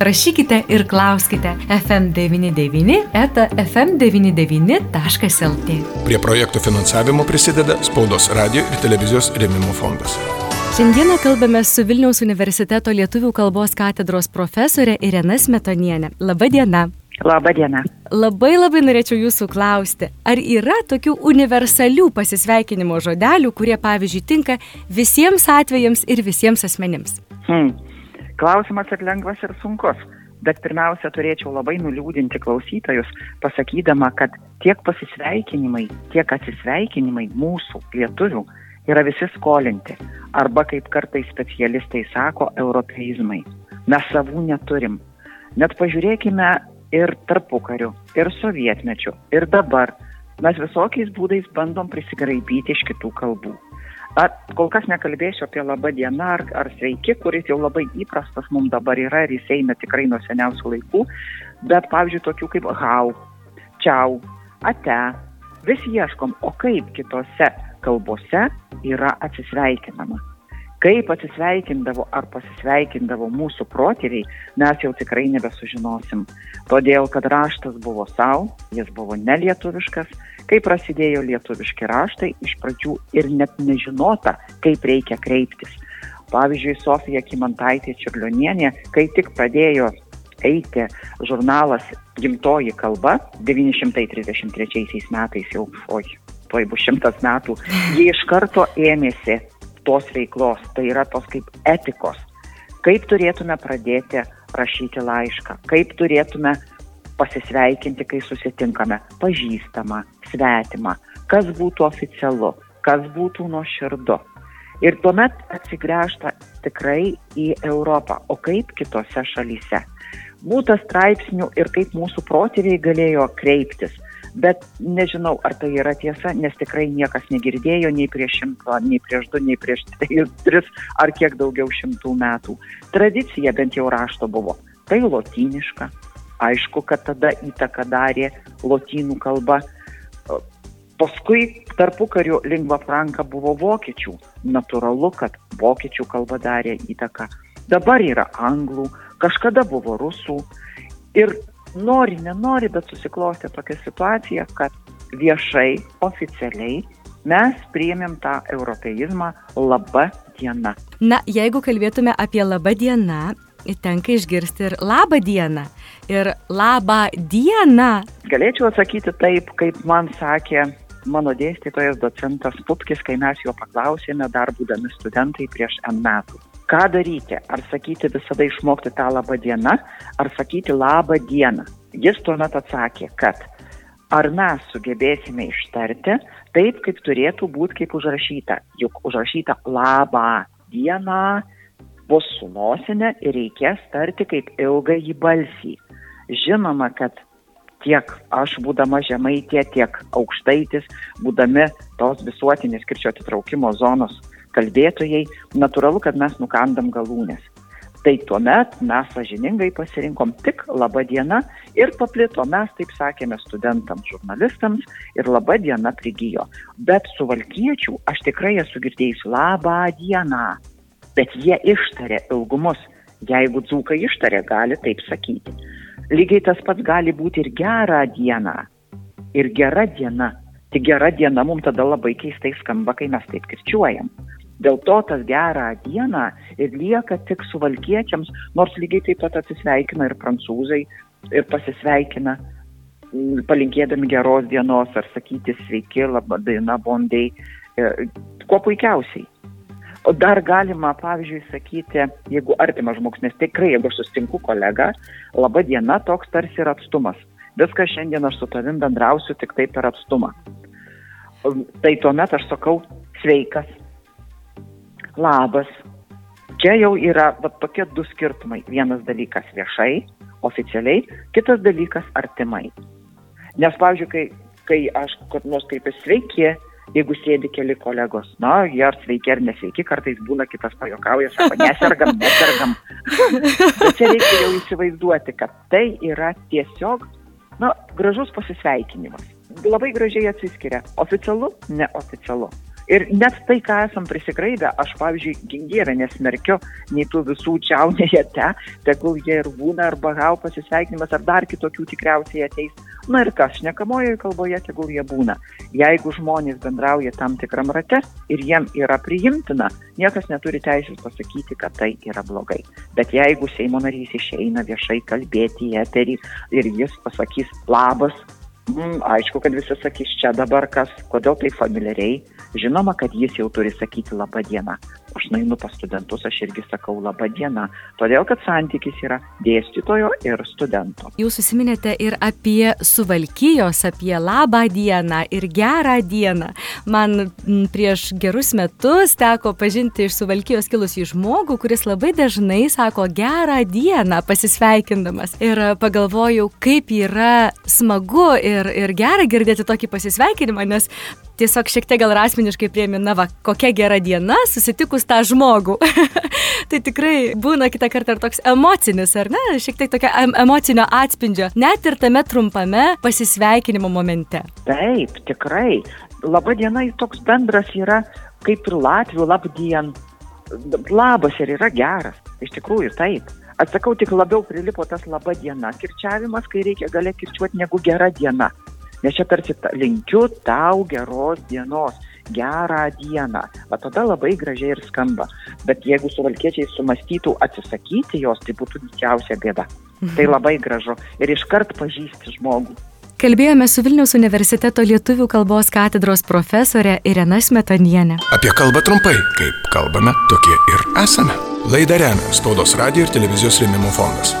rašykite ir klauskite FM99 eta FM99.lt. Prie projektų finansavimo prisideda Spaudos radio ir televizijos rėmimo fondas. Šiandieną kalbame su Vilniaus universiteto lietuvių kalbos katedros profesorė Irena Smetonienė. Labadiena. Labadiena. Labai labai norėčiau jūsų klausti, ar yra tokių universalių pasisveikinimo žodelių, kurie pavyzdžiui tinka visiems atvejams ir visiems asmenims? Hmm. Klausimas ir lengvas ir sunkus, bet pirmiausia turėčiau labai nuliūdinti klausytojus, pasakydama, kad tiek pasisveikinimai, tiek atsisveikinimai mūsų lietuvių yra visi skolinti, arba kaip kartais specialistai sako, europeizmai. Mes savų neturim. Net pažiūrėkime ir tarpukariu, ir sovietmečiu, ir dabar. Mes visokiais būdais bandom prisigraibyti iš kitų kalbų. A, kol kas nekalbėsiu apie labą dieną ar, ar sveiki, kuris jau labai įprastas mums dabar yra ir jis eina tikrai nuo seniausių laikų, bet pavyzdžiui tokių kaip hau, čiau, ate, vis ieškom, o kaip kitose kalbose yra atsisveikinama. Kaip atsisveikindavo ar pasisveikindavo mūsų protėviai, mes jau tikrai nebesužinosim. Todėl, kad raštas buvo savo, jis buvo nelietuviškas, kai prasidėjo lietuviški raštai, iš pradžių ir net nežinota, kaip reikia kreiptis. Pavyzdžiui, Sofija Kimantaitė Čiurlionienė, kai tik pradėjo eiti žurnalas Gimtoji kalba, 933 metais jau, oi, tuoj bus šimtas metų, jie iš karto ėmėsi tos veiklos, tai yra tos kaip etikos. Kaip turėtume pradėti rašyti laišką, kaip turėtume pasisveikinti, kai susitinkame? Pažįstamą, svetimą, kas būtų oficialu, kas būtų nuoširdu. Ir tuomet atsigręžta tikrai į Europą, o kaip kitose šalyse. Būta straipsnių ir kaip mūsų protėviai galėjo kreiptis bet nežinau, ar tai yra tiesa, nes tikrai niekas negirdėjo nei prieš šimtą, nei prieš du, nei prieš tris ar kiek daugiau šimtų metų. Tradicija bent jau rašto buvo. Tai lotyniška. Aišku, kad tada įtaką darė lotynų kalba. Paskui tarpu karių lingva franka buvo vokiečių. Naturalu, kad vokiečių kalba darė įtaką. Dabar yra anglų, kažkada buvo rusų. Ir nori, nenori, bet susiklostė tokia situacija, kad viešai, oficialiai mes priėmėm tą europeizmą laba diena. Na, jeigu kalbėtume apie laba diena, tenka išgirsti ir labą dieną. Ir labą dieną. Galėčiau atsakyti taip, kaip man sakė mano dėstytojas docentas Pupkis, kai mes jo paklausėme dar būdami studentai prieš N metų ką daryti, ar sakyti visada išmokti tą labą dieną, ar sakyti labą dieną. Jis tuomet atsakė, kad ar mes sugebėsime ištarti taip, kaip turėtų būti, kaip užrašyta. Juk užrašyta labą dieną bus su nosinė ir reikės tarti kaip ilgąjį balsį. Žinoma, kad tiek aš būdama žemaitė, tiek aukštaitis, būdami tos visuotinės kirčio atitraukimo zonos kalbėtojai, natūralu, kad mes nukandam galūnės. Tai tuomet mes sažiningai pasirinkom tik laba diena ir paplito, mes taip sakėme studentams, žurnalistams ir laba diena prigijo. Bet su valkiečių aš tikrai esu girdėjusi labą dieną, bet jie ištarė ilgumus. Jeigu dzūkai ištarė, gali taip sakyti. Lygiai tas pats gali būti ir gerą dieną. Ir gera diena. Tik gera diena mums tada labai keistai skamba, kai mes taip kirčiuojam. Dėl to tas gerą dieną ir lieka tik suvalkiečiams, nors lygiai taip pat atsisveikina ir prancūzai ir pasisveikina, mm, palinkėdami geros dienos ar sakyti sveiki, laba diena, bondai, e, kuo puikiausiai. O dar galima, pavyzdžiui, sakyti, jeigu artimas žmogus, nes tikrai, jeigu aš sustinku kolegą, laba diena toks tarsi yra atstumas. Viskas šiandien aš su tavim bendrausiu tik taip per atstumą. Tai tuomet aš sakau sveikas, labas. Čia jau yra va, tokie du skirtumai. Vienas dalykas viešai, oficialiai, kitas dalykas artimai. Nes, pavyzdžiui, kai, kai aš kad nors kreipiuosi sveiki, jeigu sėdi keli kolegos, na, jie ar sveiki ar nesveiki, kartais būna kitas pajokauja, sako, nesergam, nesergam. Bet čia reikia jau įsivaizduoti, kad tai yra tiesiog, na, gražus pasisveikinimas. Labai gražiai atsiskiria oficialu, neoficialu. Ir net tai, ką esam prisigraidę, aš, pavyzdžiui, gingierę nesmerkiu, nei tų visų čiaunėje te, tegul jie ir būna, arba gau pasisveikinimas, ar dar kitokių tikriausiai ateis. Na ir kas, šnekamojoje kalboje tegul jie būna. Jeigu žmonės bendrauja tam tikram rate ir jiem yra priimtina, niekas neturi teisės pasakyti, kad tai yra blogai. Bet jeigu Seimo narys išeina viešai kalbėti į eterį ir jis pasakys labas, Mm, aišku, kad visi sakys čia dabar kas, kodėl tai familiariai. Žinoma, kad jis jau turi sakyti labą dieną. Aš nainu pas studentus, aš irgi sakau labą dieną, todėl kad santykis yra dėstytojo ir studento. Jūs susiminėte ir apie suvalkyjos, apie labą dieną ir gerą dieną. Man prieš gerus metus teko pažinti iš suvalkyjos kilusį žmogų, kuris labai dažnai sako gerą dieną pasisveikindamas. Ir pagalvojau, kaip yra smagu ir, ir gera girdėti tokį pasisveikinimą, nes tiesiog šiek tiek gal asmeniškai priemi, na va, kokia gera diena susitikus tą žmogų. tai tikrai būna kitą kartą ir toks emocinis, ar ne? Šiek tiek tokio em emocinio atspindžio, net ir tame trumpame pasisveikinimo momente. Taip, tikrai. Labą dieną toks bendras yra kaip ir Latvijų labdien. Labas ir yra geras. Iš tikrųjų, taip. Atsakau, tik labiau prilipo tas laba diena kirčiavimas, kai reikia galia kirčiuoti negu gera diena. Nes čia tarsi ta, linkiu tau geros dienos, gerą dieną. Va tada labai gražiai ir skamba. Bet jeigu suvalkiečiai sumastytų atsisakyti jos, tai būtų didžiausia bėda. Mhm. Tai labai gražu. Ir iškart pažįsti žmogų. Kalbėjome su Vilniaus universiteto lietuvių kalbos katedros profesorė Irena Smetanienė. Apie kalbą trumpai, kaip kalbame, tokie ir esame. Laidą remia Spaudos radio ir televizijos rėmimo fondas.